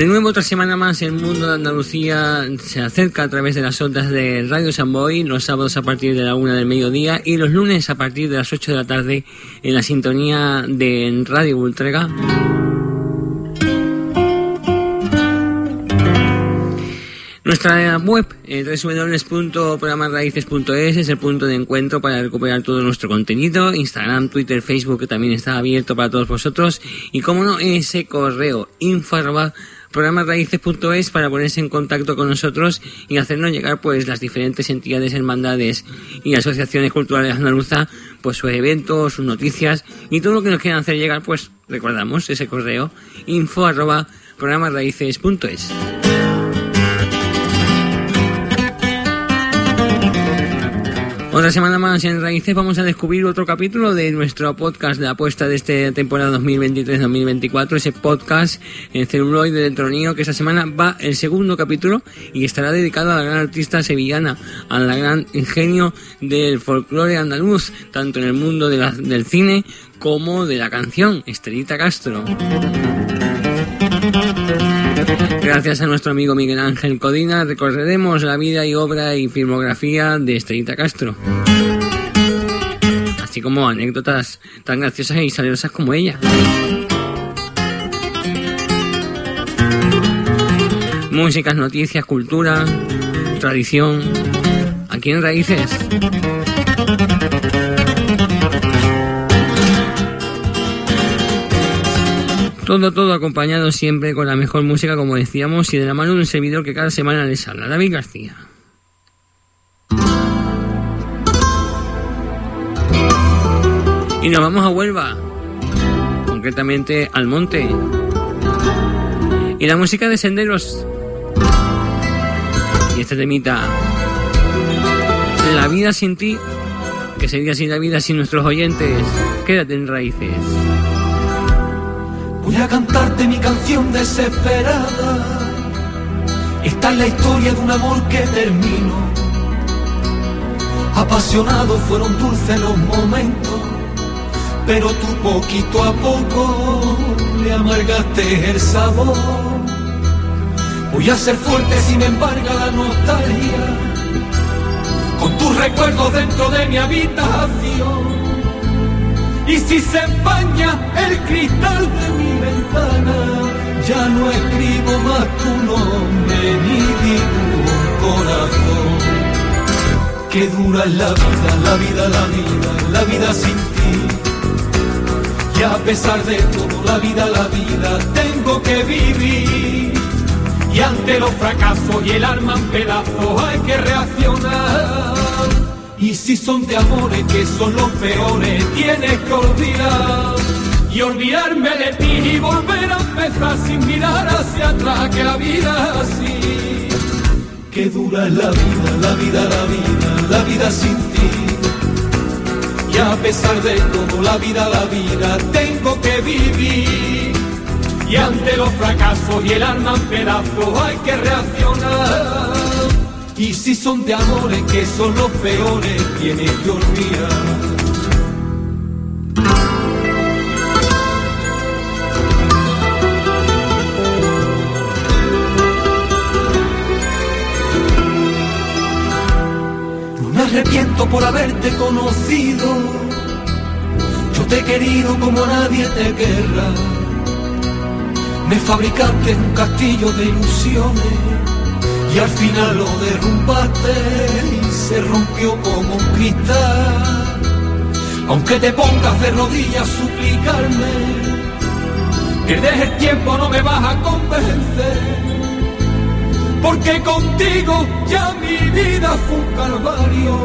De nuevo otra semana más el mundo de Andalucía se acerca a través de las ondas de Radio San Boy, los sábados a partir de la una del mediodía y los lunes a partir de las 8 de la tarde en la sintonía de Radio Ultrega. Nuestra web, eh, es el punto de encuentro para recuperar todo nuestro contenido. Instagram, Twitter, Facebook, que también está abierto para todos vosotros. Y como no, ese correo info arroba programasraíces.es para ponerse en contacto con nosotros y hacernos llegar pues las diferentes entidades, hermandades y asociaciones culturales andaluzas, pues sus eventos, sus noticias y todo lo que nos quieran hacer llegar, pues recordamos ese correo info arroba programasraíces.es. Otra semana más en Raíces vamos a descubrir otro capítulo de nuestro podcast de apuesta de esta temporada 2023-2024, ese podcast en celuloide de Tronío que esta semana va el segundo capítulo y estará dedicado a la gran artista sevillana, a la gran ingenio del folclore andaluz, tanto en el mundo del cine como de la canción, Estelita Castro. Gracias a nuestro amigo Miguel Ángel Codina recorreremos la vida y obra y filmografía de Estelita Castro. Así como anécdotas tan graciosas y salerosas como ella. Músicas, noticias, cultura, tradición. Aquí en Raíces. Todo, todo acompañado siempre con la mejor música, como decíamos, y de la mano de un servidor que cada semana les habla, David García. Y nos vamos a Huelva, concretamente al monte. Y la música de senderos. Y este temita, La vida sin ti, que sería sin la vida sin nuestros oyentes. Quédate en raíces. Voy a cantarte mi canción desesperada. Esta es la historia de un amor que terminó. Apasionados fueron dulces los momentos, pero tú poquito a poco le amargaste el sabor. Voy a ser fuerte sin embargo la nostalgia, con tus recuerdos dentro de mi habitación. Y si se empaña el cristal de mi ventana, ya no escribo más tu nombre ni dibujo corazón. Qué dura es la vida, la vida, la vida, la vida sin ti. Y a pesar de todo, la vida, la vida, tengo que vivir. Y ante los fracasos y el alma en pedazos hay que reaccionar. Y si son de amores que son los peores, tienes que olvidar. Y olvidarme de ti y volver a empezar sin mirar hacia atrás, que la vida así. Qué dura es la vida, la vida, la vida, la vida sin ti. Y a pesar de todo, la vida, la vida, tengo que vivir. Y ante los fracasos y el alma en pedazos hay que reaccionar. Y si son de amores que son los peores, tienes que olvidar. Arrepiento por haberte conocido. Yo te he querido como nadie te querrá. Me fabricaste un castillo de ilusiones y al final lo derrumbaste y se rompió como un cristal. Aunque te pongas de rodillas a suplicarme, que dejes tiempo no me vas a convencer. Porque contigo ya mi vida fue un calvario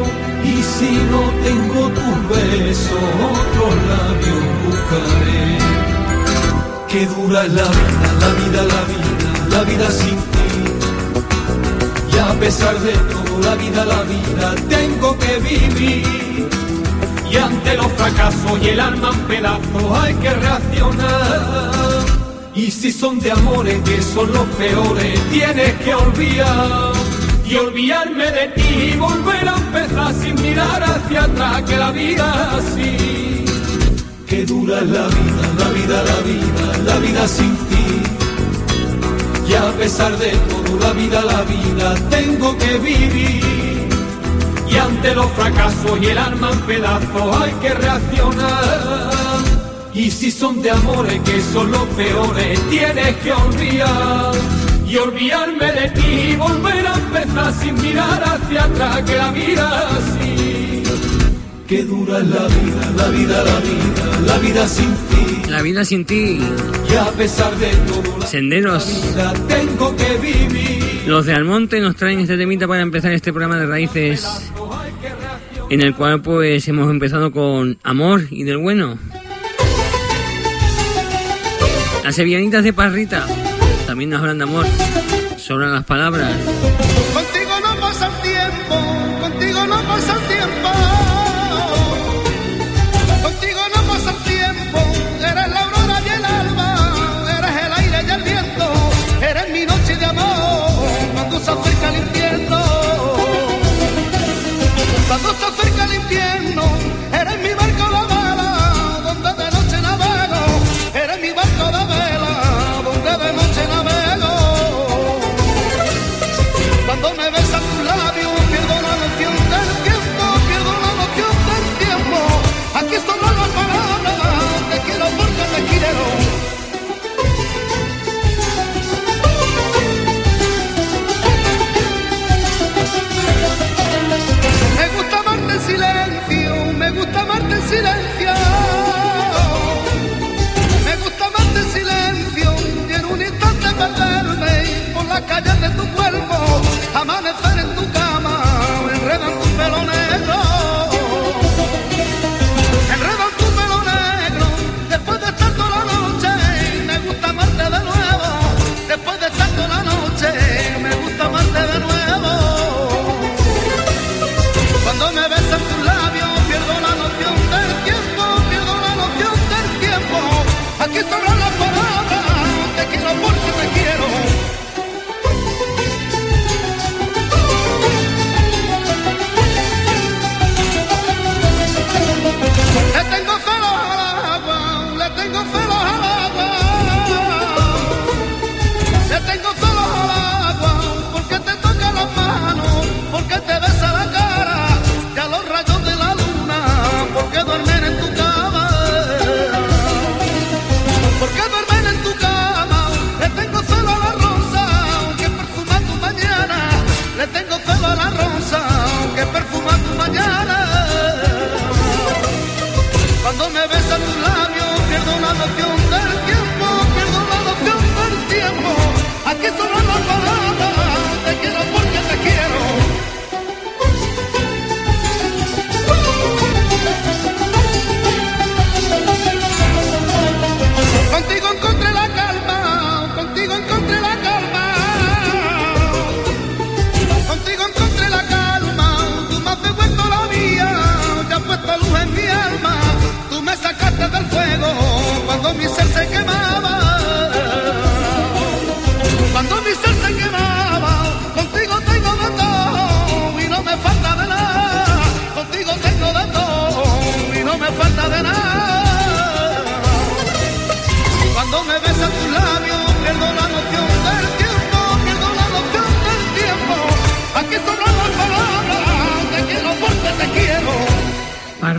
y si no tengo tus besos otros labios buscaré. Que dura es la vida, la vida, la vida, la vida sin ti a pesar de todo, la vida, la vida, tengo que vivir. Y ante los fracasos y el alma en pedazos hay que reaccionar. Y si son de amores que son los peores, tienes que olvidar. Y olvidarme de ti y volver a empezar sin mirar hacia atrás, que la vida así. Que dura la vida, la vida, la vida, la vida sin ti y a pesar de todo, la vida, la vida, tengo que vivir. Y ante los fracasos y el alma en pedazos hay que reaccionar. Y si son de amores que son los peores, tienes que olvidar. Y olvidarme de ti y volver a empezar sin mirar hacia atrás, que la vida así. Que dura es la vida, la vida, la vida, la vida sin ti. La vida sin ti. Y a pesar de todo, Senderos. la vida tengo que vivir. Los de Almonte nos traen este temita para empezar este programa de raíces, en el cual pues hemos empezado con amor y del bueno. Las sevillanitas de Parrita también nos hablan de amor. Sobran las palabras.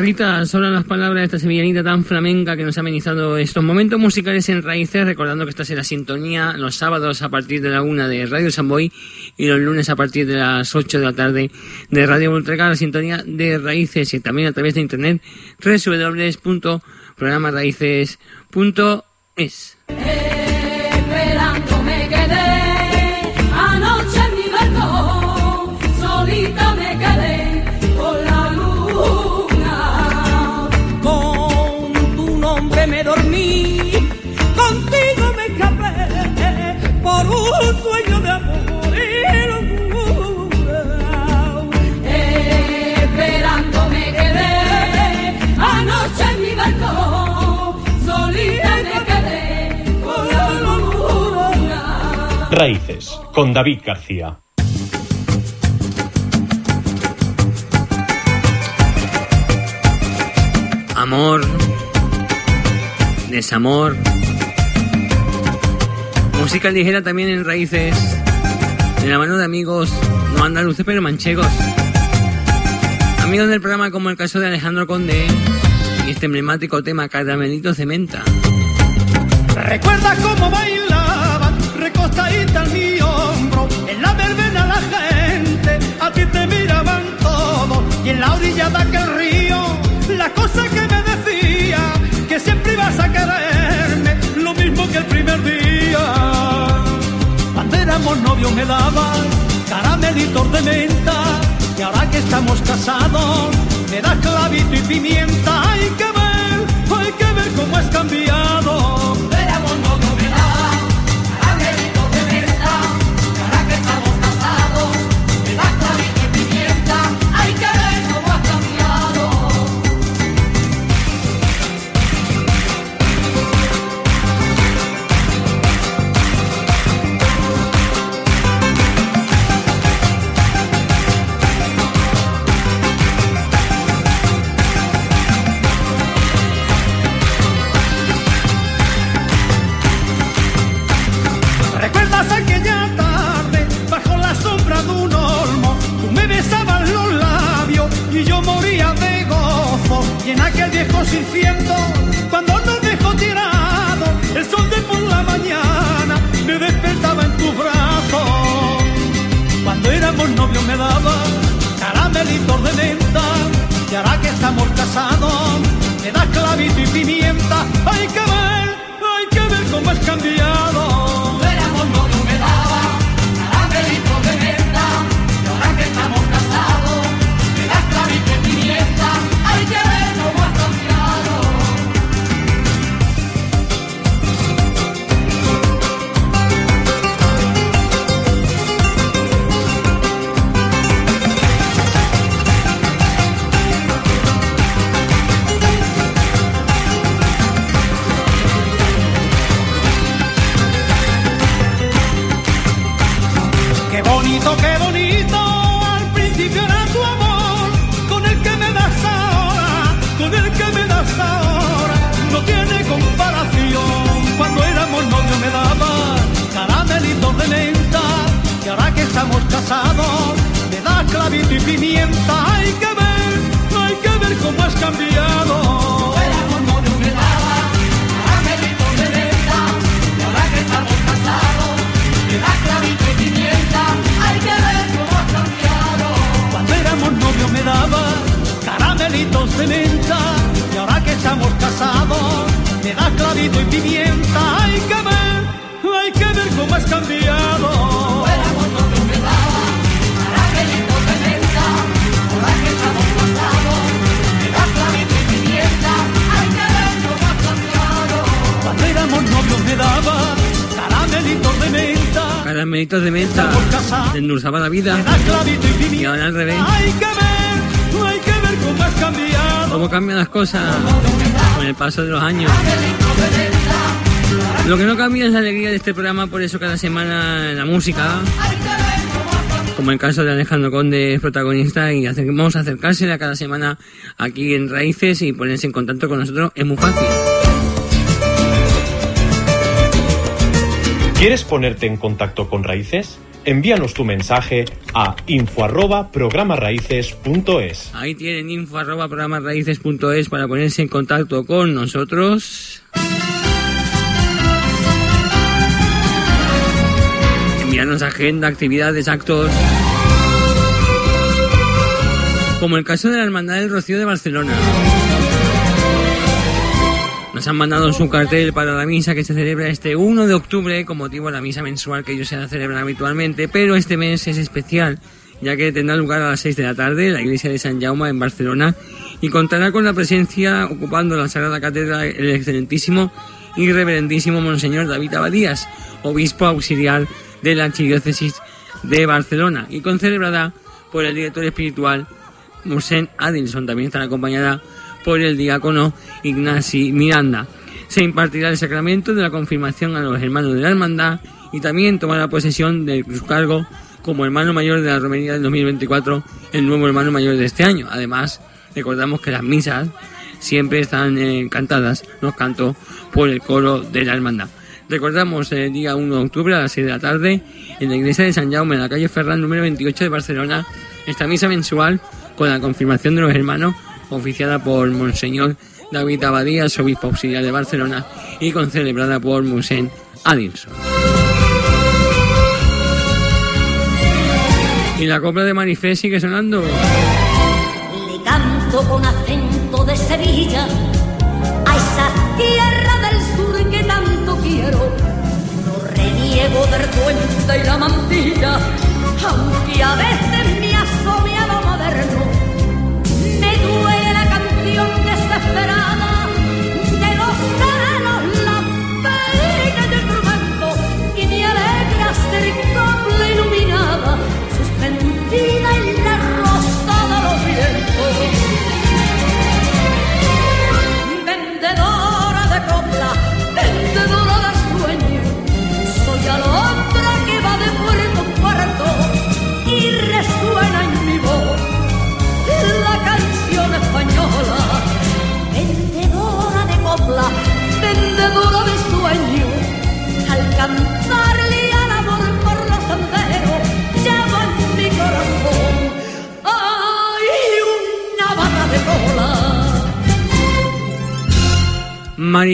Sobran las palabras de esta sevillanita tan flamenca que nos ha amenizado estos momentos musicales en raíces, recordando que estás en la sintonía los sábados a partir de la una de Radio Samboy y los lunes a partir de las 8 de la tarde de Radio Voltreca, la sintonía de raíces y también a través de internet www.programarraíces.es. Raíces, con David García. Amor, desamor, música ligera también en raíces, de la mano de amigos no andaluces pero manchegos. Amigos del programa como el caso de Alejandro Conde y este emblemático tema Caramelito Cementa. ¿Recuerdas cómo bailaban en mi hombro? En la verbena la gente a ti te miraban todos y en la orilla de aquel río la cosa que me decía que siempre ibas a quererme lo mismo que el primer día. Cuando éramos novios me daban caramelitos de menta y ahora que estamos casados me das clavito y pimienta. Hay que ver, hay que ver cómo has cambiado. Novios me daba de menta y ahora que estamos casados me das clavito y pimienta. Hay que ver, hay que ver cómo has cambiado. De los años? Lo que no cambia es la alegría de este programa, por eso cada semana la música, como el caso de Alejandro Conde es protagonista y vamos a acercársela cada semana aquí en Raíces y ponerse en contacto con nosotros es muy fácil. ¿Quieres ponerte en contacto con Raíces? Envíanos tu mensaje a info arroba programarraíces.es. Ahí tienen info arroba programasraíces.es para ponerse en contacto con nosotros. Enviarnos agenda, actividades, actos. Como el caso de la Hermandad del Rocío de Barcelona. Nos han mandado su cartel para la misa que se celebra este 1 de octubre con motivo de la misa mensual que ellos se celebran habitualmente, pero este mes es especial ya que tendrá lugar a las 6 de la tarde en la iglesia de San Jaume en Barcelona y contará con la presencia ocupando la Sagrada Cátedra el excelentísimo y reverendísimo Monseñor David Abadías, obispo auxiliar de la Archidiócesis de Barcelona y concelebrada por el director espiritual Mosén Adilson. También estará acompañada por el diácono Ignasi Miranda. Se impartirá el sacramento de la confirmación a los hermanos de la hermandad y también tomará posesión de su cargo como hermano mayor de la romería del 2024, el nuevo hermano mayor de este año. Además, recordamos que las misas siempre están eh, cantadas, los canto por el coro de la hermandad. Recordamos el día 1 de octubre a las 6 de la tarde en la iglesia de San Jaume, en la calle Ferran número 28 de Barcelona, esta misa mensual con la confirmación de los hermanos oficiada por Monseñor David Abadías, obispo auxiliar de Barcelona, y concelebrada por Mosén Adilson. Y la copla de Marifé sigue sonando. Le canto con acento de Sevilla a esa tierra del sur que tanto quiero. No reniego del puente y la mantilla, aunque a veces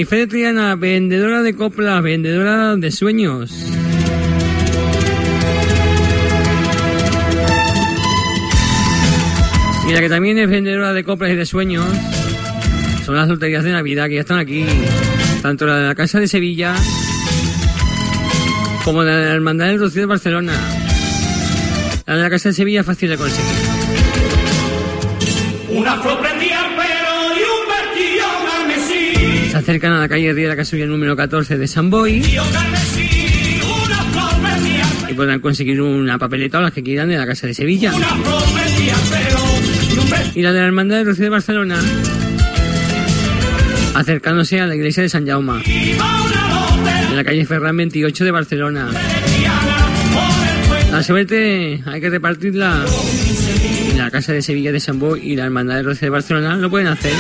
De Triana, vendedora de copla, vendedora de sueños. Y la que también es vendedora de coplas y de sueños son las loterías de Navidad que ya están aquí. Tanto la de la Casa de Sevilla como la de la Hermandad del Rocío de Barcelona. La de la Casa de Sevilla es fácil de conseguir. Acercan a la calle Riera Casulla número 14 de San Boy y podrán conseguir una papeleta o las que quieran de la Casa de Sevilla. y la de la Hermandad del Rocío de Barcelona acercándose a la iglesia de San Jaume, en la calle Ferran 28 de Barcelona. La suerte hay que repartirla en la Casa de Sevilla de San Boy y la Hermandad del Rocío de Barcelona lo pueden hacer.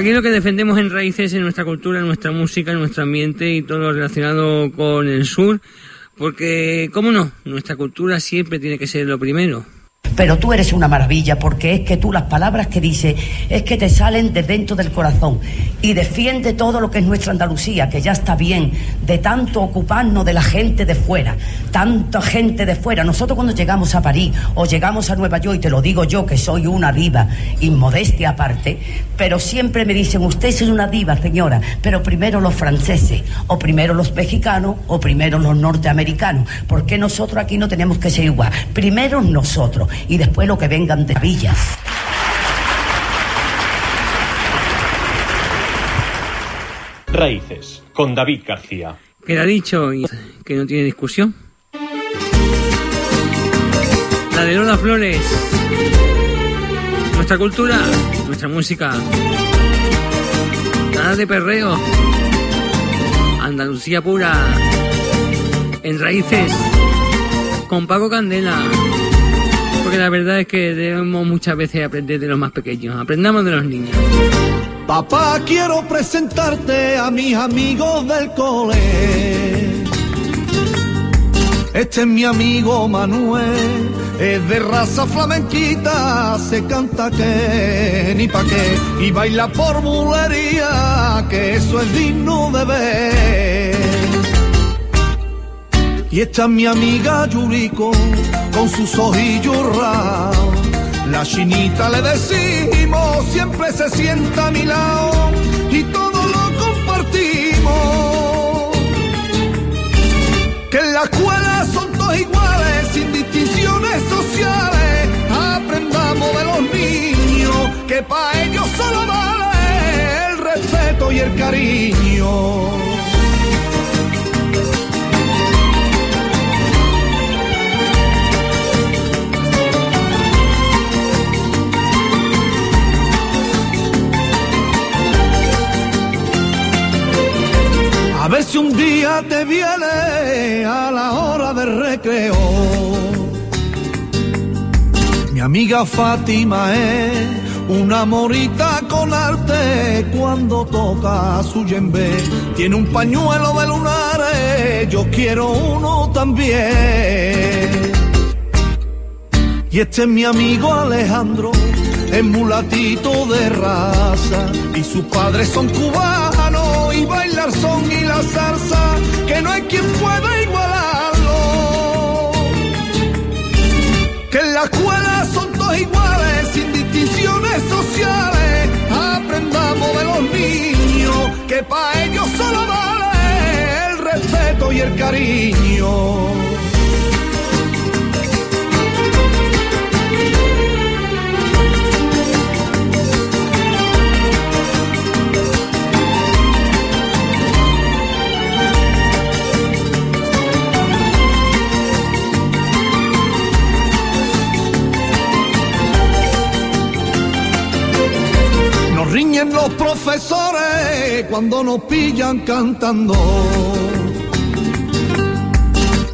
Aquí lo que defendemos en raíces en nuestra cultura, en nuestra música, en nuestro ambiente y todo lo relacionado con el sur. Porque, ¿cómo no? Nuestra cultura siempre tiene que ser lo primero. Pero tú eres una maravilla porque es que tú las palabras que dices es que te salen de dentro del corazón y defiende todo lo que es nuestra Andalucía, que ya está bien de tanto ocuparnos de la gente de fuera, tanta gente de fuera. Nosotros cuando llegamos a París o llegamos a Nueva York, y te lo digo yo que soy una diva, inmodestia aparte, pero siempre me dicen, usted es una diva, señora, pero primero los franceses, o primero los mexicanos, o primero los norteamericanos. ¿Por qué nosotros aquí no tenemos que ser igual? Primero nosotros y después lo que vengan de villas. Raíces, con David García. Queda dicho y que no tiene discusión. La de Lola Flores. Nuestra cultura, nuestra música. Nada de perreo. Andalucía pura. En raíces. Con Paco Candela. Porque la verdad es que debemos muchas veces aprender de los más pequeños. Aprendamos de los niños. Papá, quiero presentarte a mis amigos del cole. Este es mi amigo Manuel, es de raza flamenquita, se canta que ni pa' qué, y baila por bulería, que eso es digno de ver. Y esta es mi amiga Yuriko, con sus ojillos raros. La chinita le decimos, siempre se sienta a mi lado y todo lo compartimos. Que en la escuela son todos iguales, sin distinciones sociales. Aprendamos de los niños, que para ellos solo vale el respeto y el cariño. Si un día te viene a la hora del recreo. Mi amiga Fátima es una morita con arte cuando toca su yembe. Tiene un pañuelo de lunares, yo quiero uno también. Y este es mi amigo Alejandro, es mulatito de raza. Y sus padres son cubanos y bailar son y la salsa, que no hay quien pueda igualarlo. Que en la escuela son todos iguales, sin distinciones sociales. Aprendamos de los niños, que para ellos solo vale el respeto y el cariño. Cuando nos pillan cantando.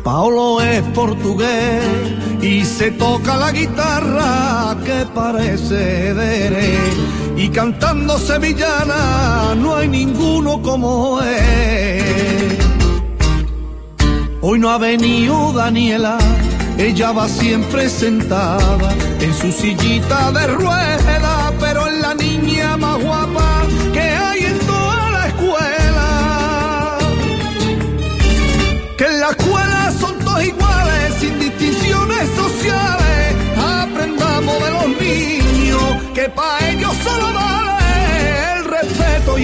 Paolo es portugués y se toca la guitarra que parece de y cantando sevillana no hay ninguno como él. Hoy no ha venido Daniela, ella va siempre sentada en su sillita de rueda,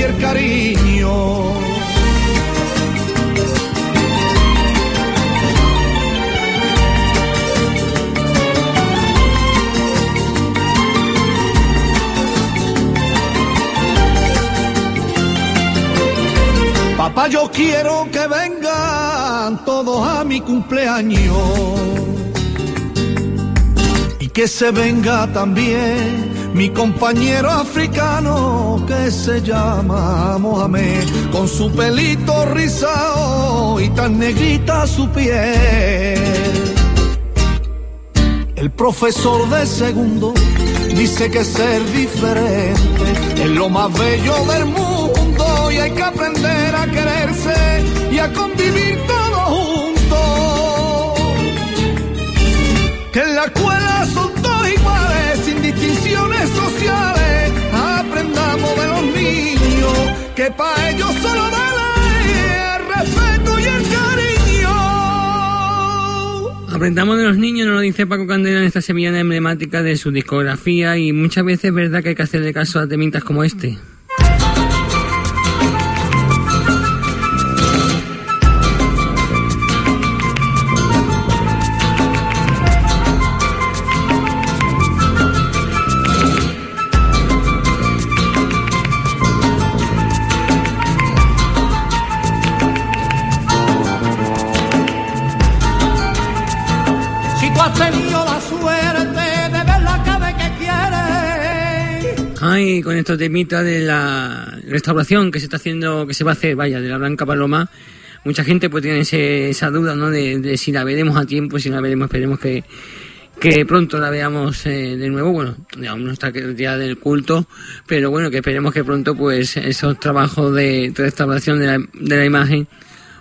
el cariño. Papá, yo quiero que vengan todos a mi cumpleaños y que se venga también mi compañero africano que se llama Mohamed con su pelito rizado y tan negrita su piel. El profesor de segundo dice que ser diferente es lo más bello del mundo y hay que aprender a quererse y a convivir todos juntos. Que la que para ellos solo vale el respeto y el cariño. Aprendamos de los niños, nos lo dice Paco Candela en esta semillana emblemática de su discografía y muchas veces es verdad que hay que hacerle caso a temitas como este. Con estos temitas de la restauración que se está haciendo, que se va a hacer, vaya, de la Blanca Paloma, mucha gente pues tiene esa duda, ¿no? De, si la veremos a tiempo, si la veremos, esperemos que, que pronto la veamos eh, de nuevo, bueno, aún no está el día del culto, pero bueno, que esperemos que pronto pues esos trabajos de restauración de la, de la imagen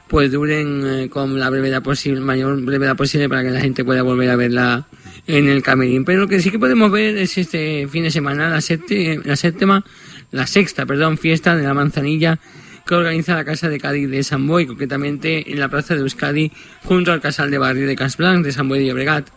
pues duren eh, con la brevedad posible, mayor brevedad posible para que la gente pueda volver a verla en el camerín. Pero lo que sí que podemos ver es este fin de semana la, la séptima, la sexta, perdón, fiesta de la manzanilla que organiza la Casa de Cádiz de San Boy, concretamente en la Plaza de Euskadi, junto al Casal de Barrio de Casblanc de San Boy de Llobregat.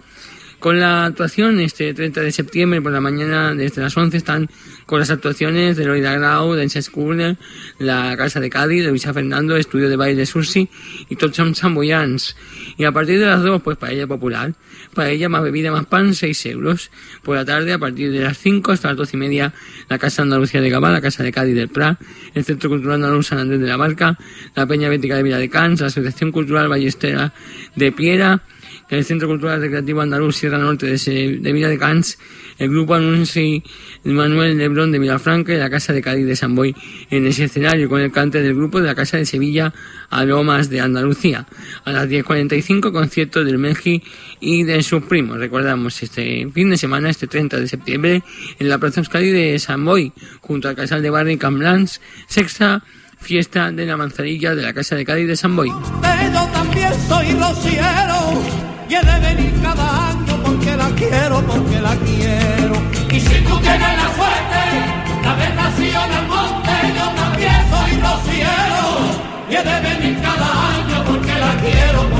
Con la actuación este 30 de septiembre por la mañana desde las 11 están con las actuaciones de Loida Grau, Dance School, la Casa de Cádiz, de Luisa Fernando, Estudio de Baile de Sursi y Tocham Samboyans. Y a partir de las 2, pues para ella popular. Para ella más bebida, más pan, 6 euros. Por la tarde, a partir de las 5 hasta las 12 y media, la Casa Andalucía de Gabá, la Casa de Cádiz del Prat, el Centro Cultural Andaluz San Andrés de la Barca, la Peña Bética de Villa de Cans, la Asociación Cultural Ballestera de Piera, el Centro Cultural Recreativo Andaluz Sierra Norte de, de Villa de Cans, el Grupo Anunci Manuel Lebrón de Vilafranca y la Casa de Cádiz de San Boy en ese escenario con el cante del grupo de la Casa de Sevilla a Lomas de Andalucía. A las 10.45 concierto del Meji y de sus primos. Recordamos este fin de semana, este 30 de septiembre, en la Plaza Euskadi de San Boy, junto al Casal de Barney Camblans, sexta fiesta de la manzanilla de la Casa de Cádiz de San Boy. Yo también soy rociero y de venir cada año porque la quiero, porque la quiero. Y si tú tienes la suerte nacido en el monte, yo también soy rociero y he de venir cada año porque la quiero,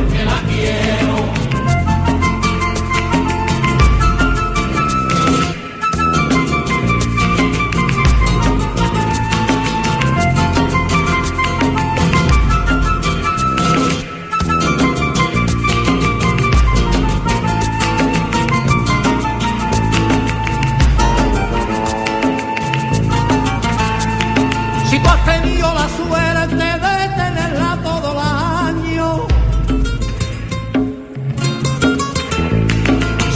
Tú has tenido la suerte de tenerla todo el año.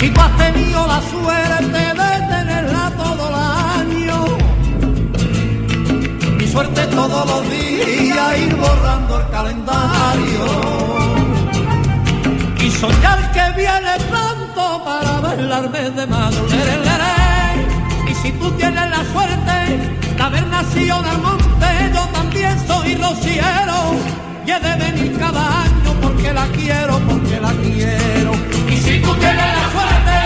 Si tú has tenido la suerte de tenerla todo el año. Mi suerte todos los días ir borrando el calendario y soñar que viene pronto para bailarme de madre. Y si tú tienes la suerte haber nacido en el monte, yo también soy rociero. Y he de venir cada año porque la quiero, porque la quiero. Y si tú tienes la suerte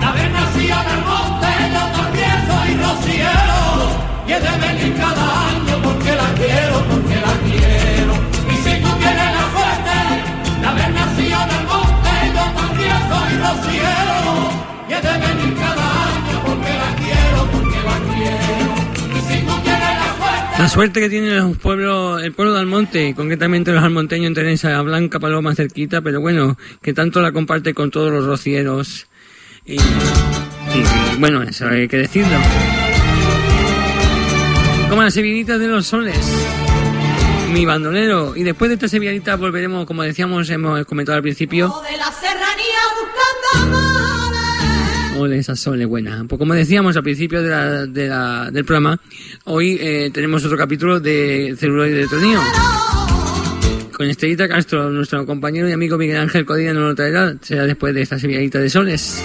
de haber nacido en el monte, yo también soy rociero. Y he de venir cada año porque la quiero, porque la quiero. Y si tú tienes la suerte de haber nacido en el monte, yo también soy rociero. Y he de venir cada año porque la quiero, porque la quiero. La suerte que tiene los pueblos, el pueblo de Almonte, concretamente los almonteños en Teresa Blanca Paloma cerquita, pero bueno, que tanto la comparte con todos los rocieros. Y, bueno, eso hay que decirlo. Como las sevillanitas de los soles. Mi bandolero. Y después de esta sevillanitas volveremos, como decíamos, hemos comentado al principio, Ole, esa sole buena. Pues como decíamos al principio del programa, hoy eh, tenemos otro capítulo de celuloide de Tronío. Con Estrellita Castro, nuestro compañero y amigo Miguel Ángel Codina no lo traerá, será después de esta sevillita de soles.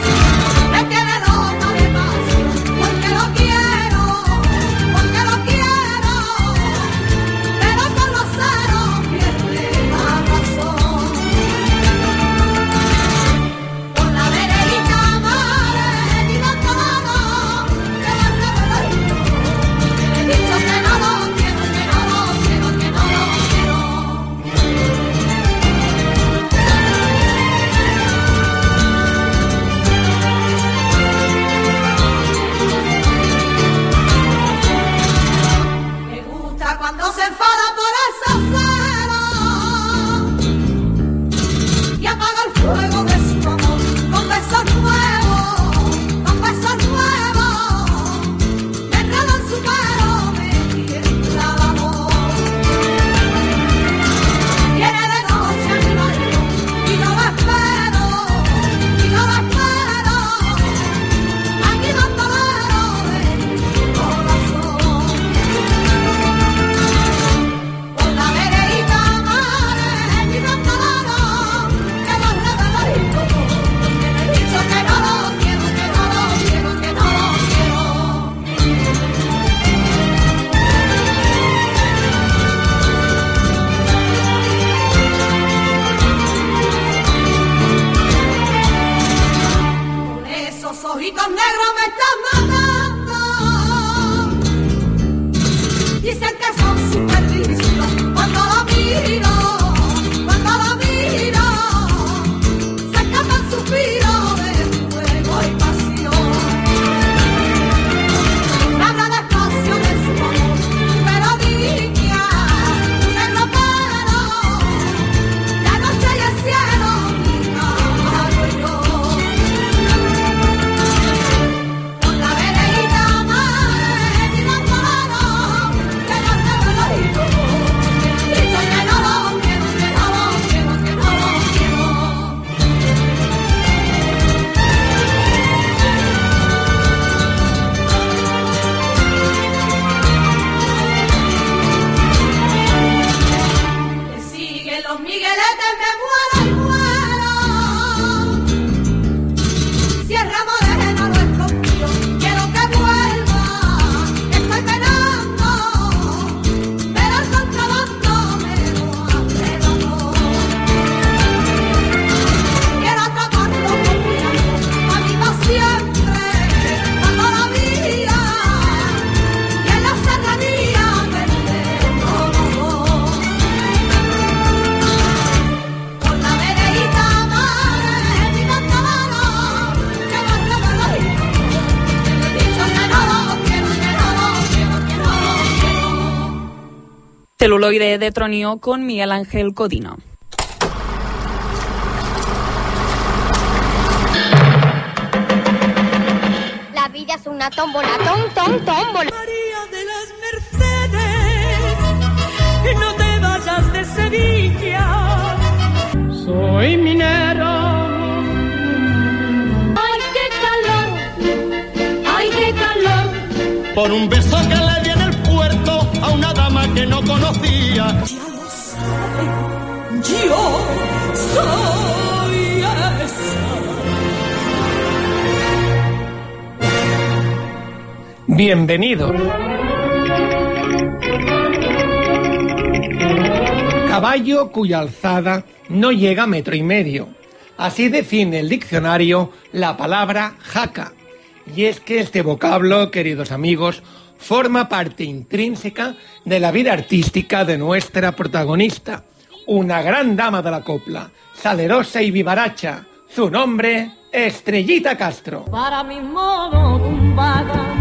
Celuloide de Tronio con Miguel Ángel Codina. La vida es una tómbola, tom, tom, tómbola. Ya lo saben, yo soy. Bienvenido. Caballo cuya alzada no llega a metro y medio. Así define el diccionario la palabra jaca. Y es que este vocablo, queridos amigos, forma parte intrínseca de la vida artística de nuestra protagonista, una gran dama de la copla, salerosa y vivaracha. Su nombre, Estrellita Castro. Para mi modo tumbada,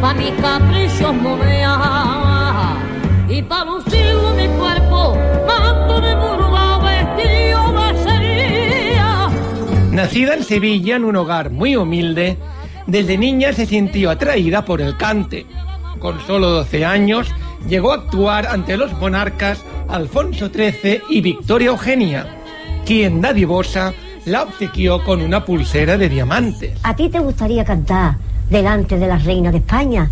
pa' mis caprichos monea, y pa' lucirlo mi cuerpo, manto de burba, vestido de. Nacida en Sevilla en un hogar muy humilde, desde niña se sintió atraída por el cante. Con solo 12 años llegó a actuar ante los monarcas Alfonso XIII y Victoria Eugenia, quien dadivosa la obsequió con una pulsera de diamantes. ¿A ti te gustaría cantar delante de la reina de España?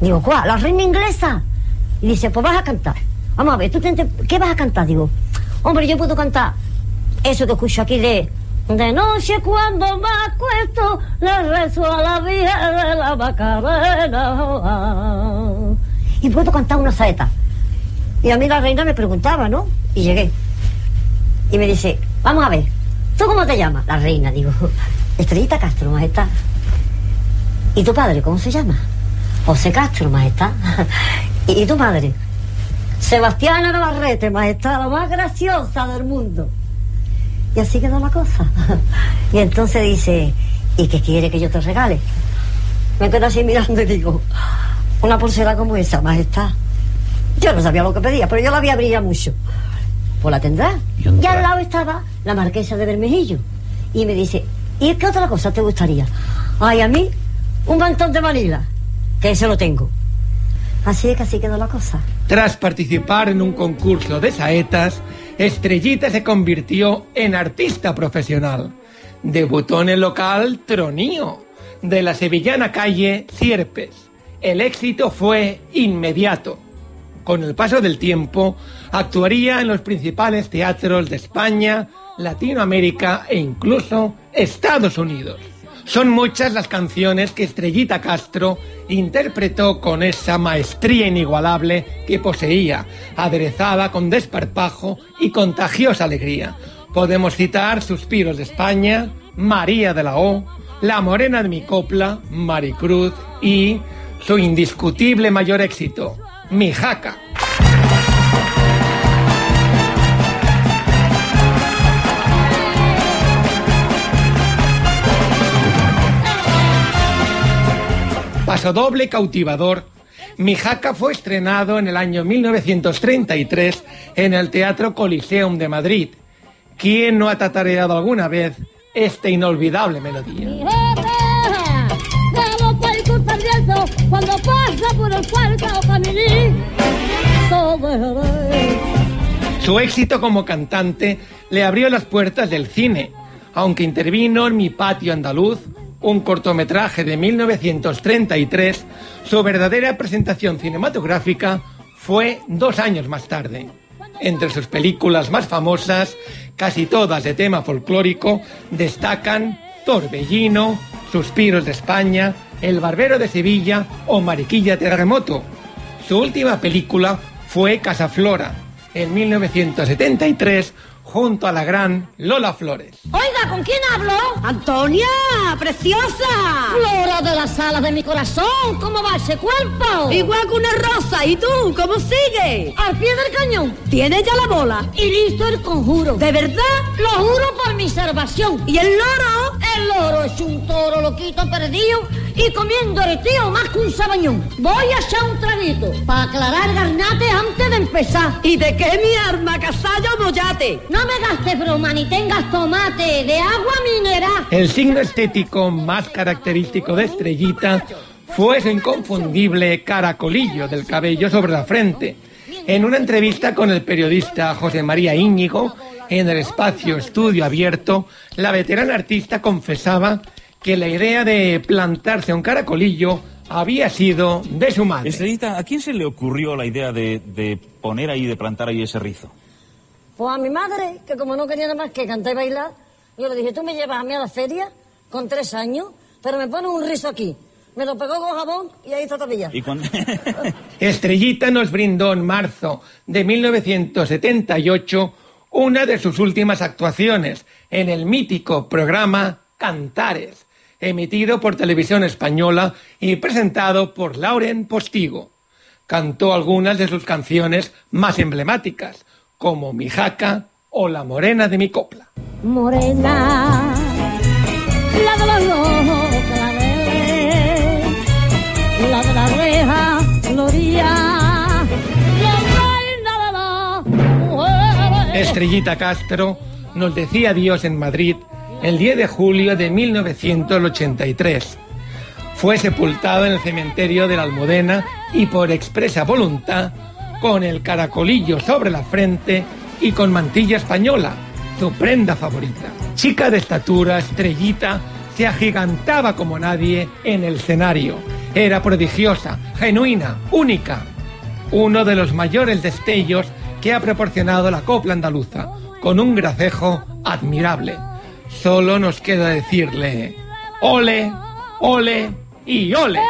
Digo, ¿cuál? ¿La reina inglesa? Y dice, pues vas a cantar. Vamos a ver, ¿tú te ¿qué vas a cantar? Digo, hombre, yo puedo cantar eso que escucho aquí de... De noche cuando me acuesto, le rezo a la Virgen de la Macarena. Y puedo cantar una saeta. Y a mí la reina me preguntaba, ¿no? Y llegué. Y me dice, vamos a ver, ¿tú cómo te llamas? La reina, digo, Estrellita Castro, majestad. ¿Y tu padre cómo se llama? José Castro, majestad. ¿Y tu madre? Sebastiana Navarrete, majestad, la más graciosa del mundo. Y así quedó la cosa. Y entonces dice, ¿y qué quiere que yo te regale? Me quedo así mirando y digo, una pulsera como esa, majestad. Yo no sabía lo que pedía, pero yo la había brillado mucho. Pues la tendrá. Y al lado estaba la marquesa de Bermejillo. Y me dice, ¿y qué otra cosa te gustaría? Ay, a mí, un mantón de Manila, que ese lo tengo. Así es que así quedó la cosa. Tras participar en un concurso de saetas, Estrellita se convirtió en artista profesional. Debutó en el local Tronío, de la sevillana calle Sierpes. El éxito fue inmediato. Con el paso del tiempo, actuaría en los principales teatros de España, Latinoamérica e incluso Estados Unidos. Son muchas las canciones que Estrellita Castro interpretó con esa maestría inigualable que poseía, aderezada con desparpajo y contagiosa alegría. Podemos citar Suspiros de España, María de la O, La Morena de mi Copla, Maricruz y su indiscutible mayor éxito, Mi Jaca. Pasodoble cautivador, Mi Jaca fue estrenado en el año 1933 en el Teatro Coliseum de Madrid. ¿Quién no ha tatareado alguna vez esta inolvidable melodía? Cuando pasa por el cuarto Su éxito como cantante le abrió las puertas del cine, aunque intervino en Mi Patio Andaluz, un cortometraje de 1933, su verdadera presentación cinematográfica fue dos años más tarde. Entre sus películas más famosas, casi todas de tema folclórico, destacan Torbellino, Suspiros de España, El Barbero de Sevilla o Mariquilla Terremoto. Su última película fue Casaflora, en 1973, junto a la gran Lola Flores. Oiga, ¿con quién hablo? Antonia, preciosa. Flora de las alas de mi corazón, ¿cómo va ese cuerpo? Igual que una rosa. ¿Y tú, cómo sigue? Al pie del cañón. Tiene ya la bola. Y listo el conjuro. ¿De verdad? Lo juro por mi salvación. ¿Y el loro? El loro es un toro loquito perdido y comiendo el tío más que un sabañón. Voy a echar un traguito para aclarar garnate antes de empezar. ¿Y de qué mi arma, casallo mollate? No me gastes broma ni tengas tomate de agua mineral. El signo estético más característico de Estrellita fue su inconfundible caracolillo del cabello sobre la frente. En una entrevista con el periodista José María Íñigo, en el espacio Estudio Abierto, la veterana artista confesaba que la idea de plantarse un caracolillo había sido de su madre. Estrellita, ¿a quién se le ocurrió la idea de, de poner ahí, de plantar ahí ese rizo? Pues a mi madre, que como no quería nada más que cantar y bailar, yo le dije, tú me llevas a mí a la feria con tres años, pero me pones un rizo aquí. Me lo pegó con jabón y ahí está todavía. Y cuando... Estrellita nos brindó en marzo de 1978 una de sus últimas actuaciones en el mítico programa Cantares, emitido por Televisión Española y presentado por Lauren Postigo. Cantó algunas de sus canciones más emblemáticas, como Mi Jaca o La Morena de mi copla. Morena, la Estrellita Castro nos decía adiós en Madrid el 10 de julio de 1983. Fue sepultado en el cementerio de la Almudena y por expresa voluntad, con el caracolillo sobre la frente y con mantilla española, su prenda favorita. Chica de estatura, estrellita, se agigantaba como nadie en el escenario. Era prodigiosa, genuina, única. Uno de los mayores destellos que ha proporcionado la copla andaluza, con un gracejo admirable. Solo nos queda decirle, ole, ole y ole.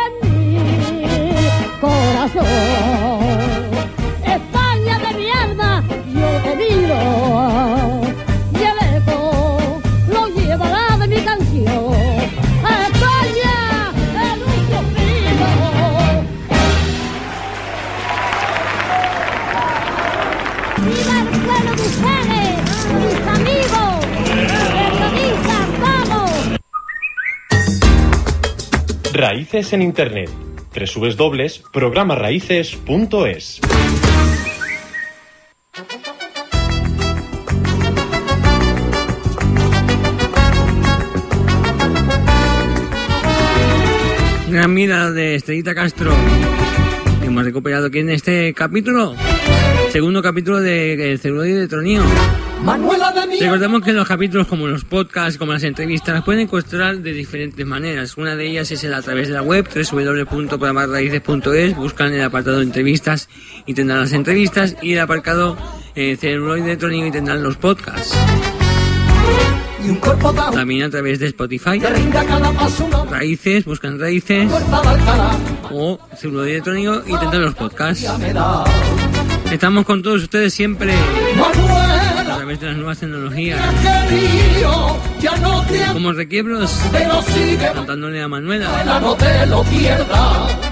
corazón. Raíces en Internet. www.programaraíces.es Gran vida de Estrellita Castro. Hemos recuperado aquí en este capítulo. Segundo capítulo de El celuloide de Tronío. Manuela de mi Recordemos que los capítulos, como los podcasts, como las entrevistas, las pueden encontrar de diferentes maneras. Una de ellas es el a través de la web, www.programarraíces.es. Buscan el apartado de entrevistas y tendrán las entrevistas. Y el apartado eh, celuloide de Tronío y tendrán los podcasts. También a través de Spotify. Raíces, buscan raíces o celuloide de Tronío y tendrán los podcasts. Estamos con todos ustedes siempre a Manuela, través de las nuevas tecnologías. Como requiebros, cantándole a Manuela. Manuela, no te lo pierdas.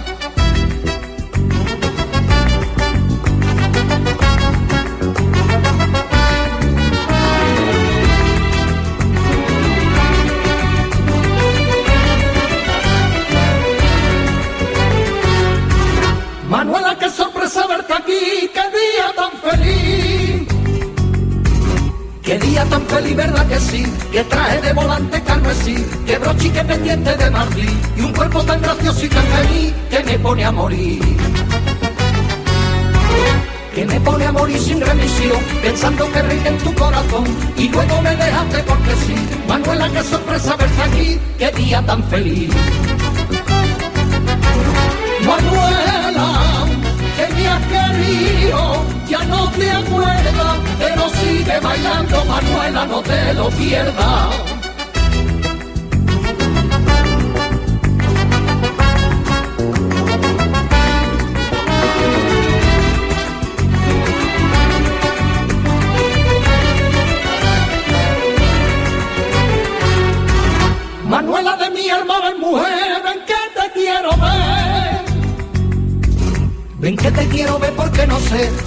Y tan feliz que me pone a morir. Que me pone a morir sin remisión, pensando que reina en tu corazón, y luego me dejaste porque sí. Manuela, qué sorpresa verte aquí, qué día tan feliz. Manuela, que me has querido, ya no te acuerdas, pero sigue bailando, Manuela, no te lo pierdas.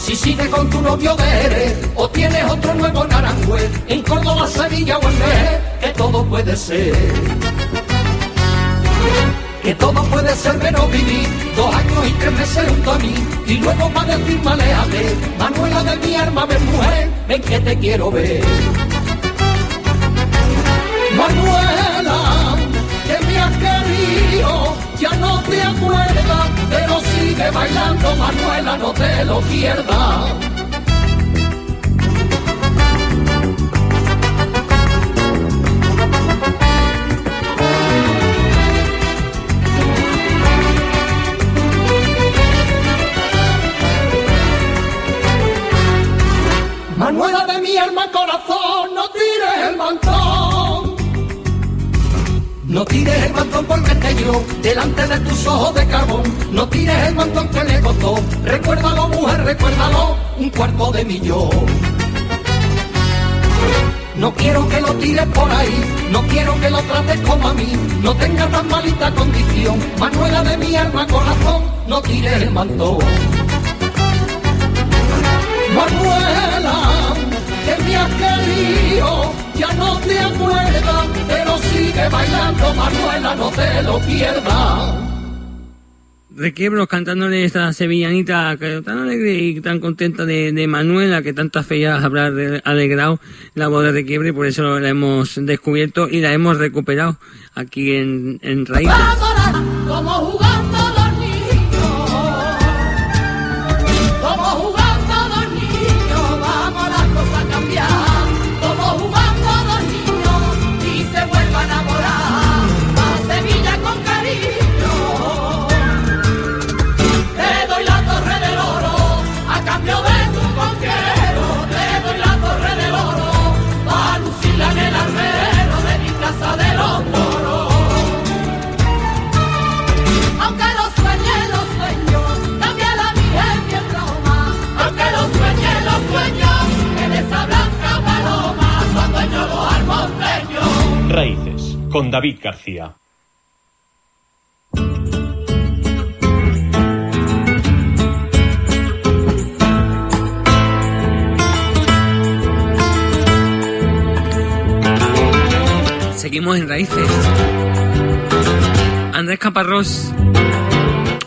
Si sigue con tu novio de Jerez o tienes otro nuevo en Aranjuez, en Córdoba, Sevilla o en Jerez, que todo puede ser. Que todo puede ser menos vivir dos años y tres meses junto a mí y luego para decir maléjate, Manuela de mi alma, ven mujer, ven que te quiero ver. Manuela, no te acuerdas, pero sigue bailando, Manuela, no te lo pierdas. Cuarto de millón. No quiero que lo tires por ahí, no quiero que lo trates como a mí, no tenga tan malita condición. Manuela de mi alma, corazón, no tires el mantón. Manuela, que me has querido, ya no te acuerdas, pero sigue bailando, Manuela, no te lo pierdas. Requiebros cantándole esta sevillanita tan alegre y tan contenta de, de Manuela que tantas fechas habrá alegrado la voz de Requiebre por eso la hemos descubierto y la hemos recuperado aquí en, en Raíces. Con David García. Seguimos en Raíces. Andrés Caparrós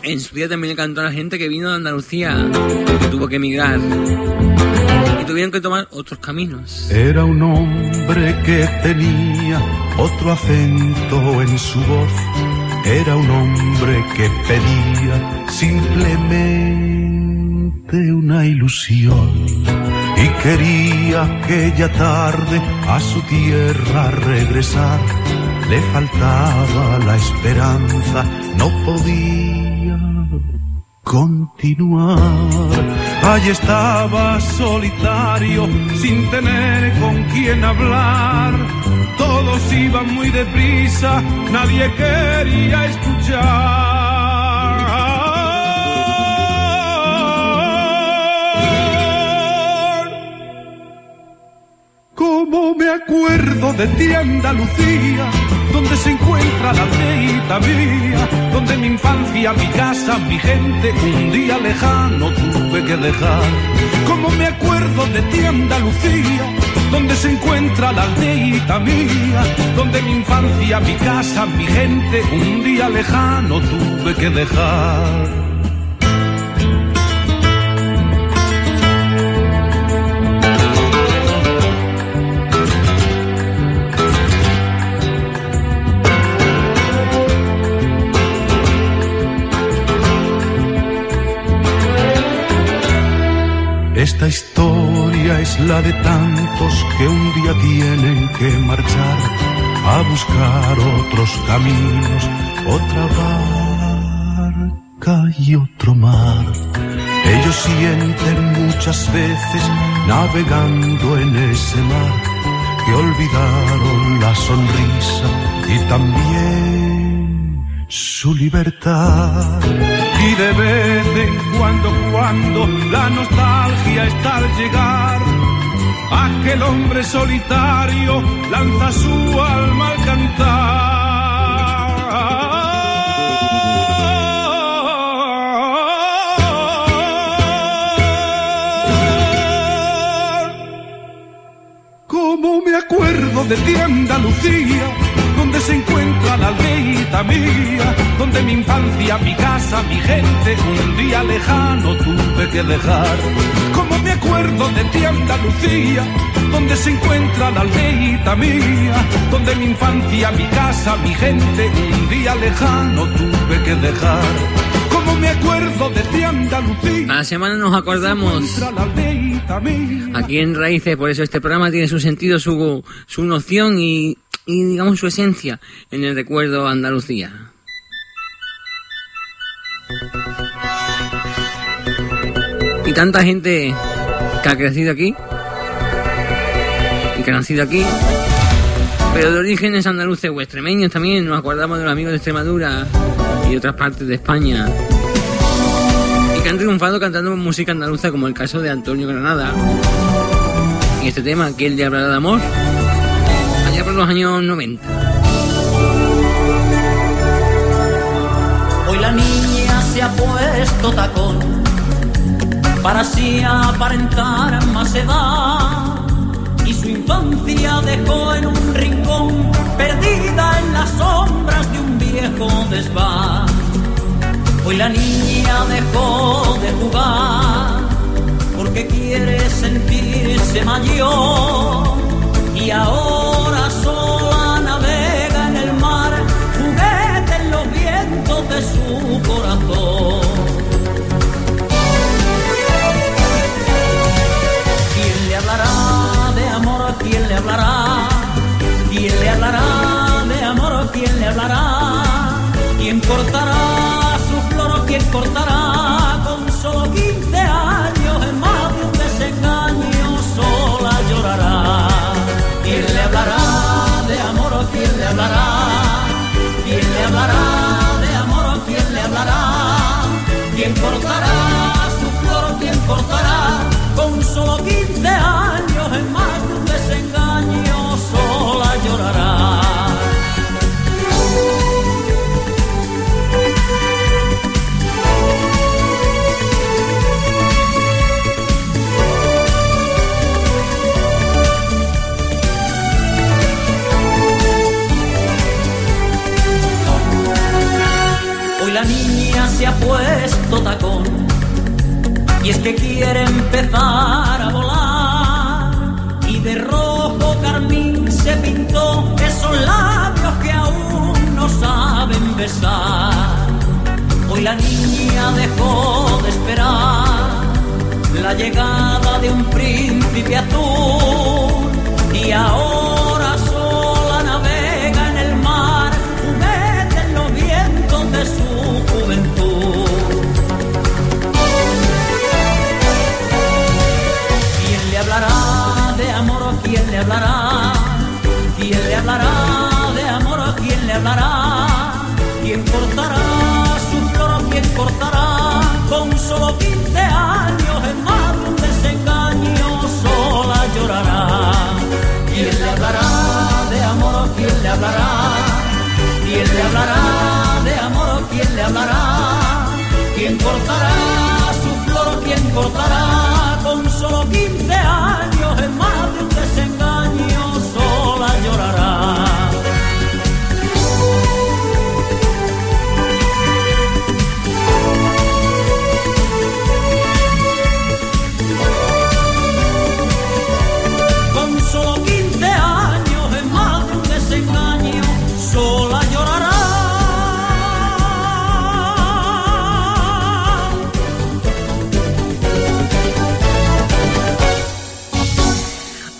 en su día también le cantó a la gente que vino de Andalucía, que tuvo que emigrar y tuvieron que tomar otros caminos. Era un hombre que tenía otro acento en su voz. Era un hombre que pedía simplemente una ilusión. Y quería aquella tarde a su tierra regresar. Le faltaba la esperanza, no podía continuar. Allí estaba solitario, sin tener con quién hablar. Todos iban muy deprisa, nadie quería escuchar. Como me acuerdo de ti, Andalucía, donde se encuentra la aldeita mía, donde mi infancia, mi casa, mi gente, un día lejano tuve que dejar. Como me acuerdo de ti, Andalucía, donde se encuentra la aldeita mía, donde mi infancia, mi casa, mi gente, un día lejano tuve que dejar. Esta historia es la de tantos que un día tienen que marchar a buscar otros caminos, otra barca y otro mar. Ellos sienten muchas veces navegando en ese mar que olvidaron la sonrisa y también su libertad. Y de vez en cuando, cuando la nostalgia está al llegar, aquel hombre solitario lanza su alma al cantar. Como me acuerdo de ti, Andalucía, se encuentra la aldeita mía, donde mi infancia, mi casa, mi gente, un día lejano tuve que dejar. Como me acuerdo de ti, Andalucía, donde se encuentra la aldeita mía, donde mi infancia, mi casa, mi gente, un día lejano tuve que dejar. Como me acuerdo de ti, Andalucía. Cada semana nos acordamos aquí en Raíces, por eso este programa tiene su sentido, su, su noción y, y digamos su esencia en el recuerdo Andalucía. Y tanta gente que ha crecido aquí y que ha nacido aquí Pero de orígenes andaluces o extremeños también, nos acordamos de los amigos de Extremadura y otras partes de España. Han triunfado cantando música andaluza como el caso de Antonio Granada. Y este tema, que el de hablará de amor, allá por los años 90. Hoy la niña se ha puesto tacón para así aparentar más edad Hoy la niña dejó de jugar porque quiere sentirse mayor y ahora sola navega en el mar, juguete en los vientos de su corazón. ¿Quién le hablará de amor? ¿Quién le hablará? ¿Quién le hablará de amor? ¿Quién le hablará? ¿Quién cortará cortará con solo 15 años en más de un desengaño? Sola llorará. ¿Quién le hablará de amor? ¿Quién le hablará? ¿Quién le hablará de amor? ¿Quién le hablará? ¿Quién cortará su flor? ¿Quién cortará con solo 15 años en más de un desengaño? Sola llorará. Se ha puesto tacón. Y es que quiere empezar a volar. Y de rojo carmín se pintó. Esos labios que aún no saben besar. Hoy la niña dejó de esperar la llegada de un príncipe azul. Y ahora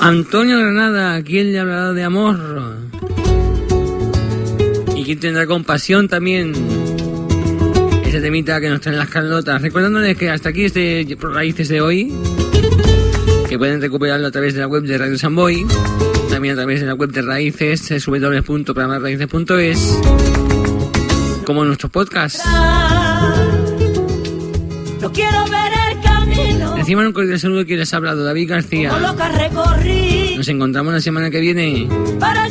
Antonio Granada, ¿quién le hablará de amor? ¿Y quién tendrá compasión también? Ese temita que nos traen las Carlotas. Recordándoles que hasta aquí este Raíces de hoy, que pueden recuperarlo a través de la web de Radio Samboy, también a través de la web de Raíces, www.programarraíces.es, como en nuestro podcast. Encima un cordial saludo que les ha hablado David García. Nos encontramos la semana que viene. para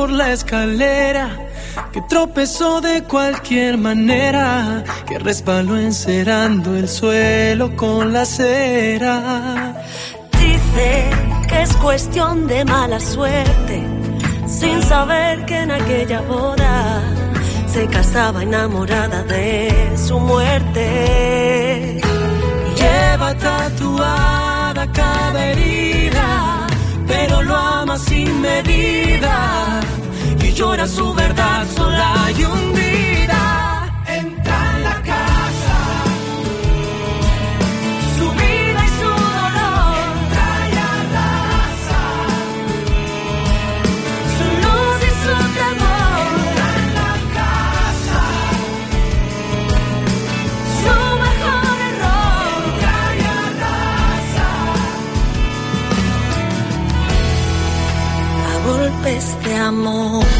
por la escalera, que tropezó de cualquier manera, que resbaló encerando el suelo con la cera. Dice que es cuestión de mala suerte, sin saber que en aquella boda se casaba enamorada de su muerte. Lleva tatuada cada herida, pero lo ama sin medida llora su verdad sola y hundida. Entra en la casa, su vida y su dolor. Entra y abraza su luz y su temor. Entra en la casa, su mejor error. Entra y abraza. a golpes de amor.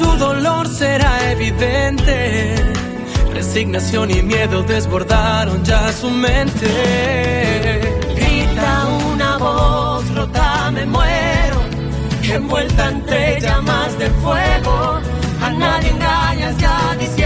su dolor será evidente. Resignación y miedo desbordaron ya su mente. Grita una voz rota, me muero, envuelta entre llamas de fuego. A nadie engañas ya diciendo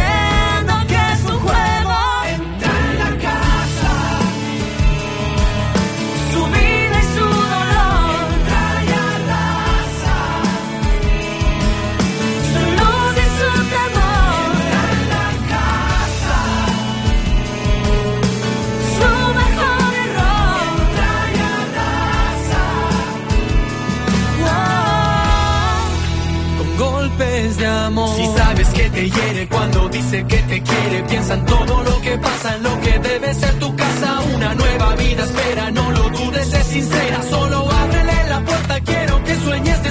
cuando dice que te quiere, piensa en todo lo que pasa, en lo que debe ser tu casa. Una nueva vida espera, no lo dudes, es sincera. Solo ábrele la puerta, quiero que sueñes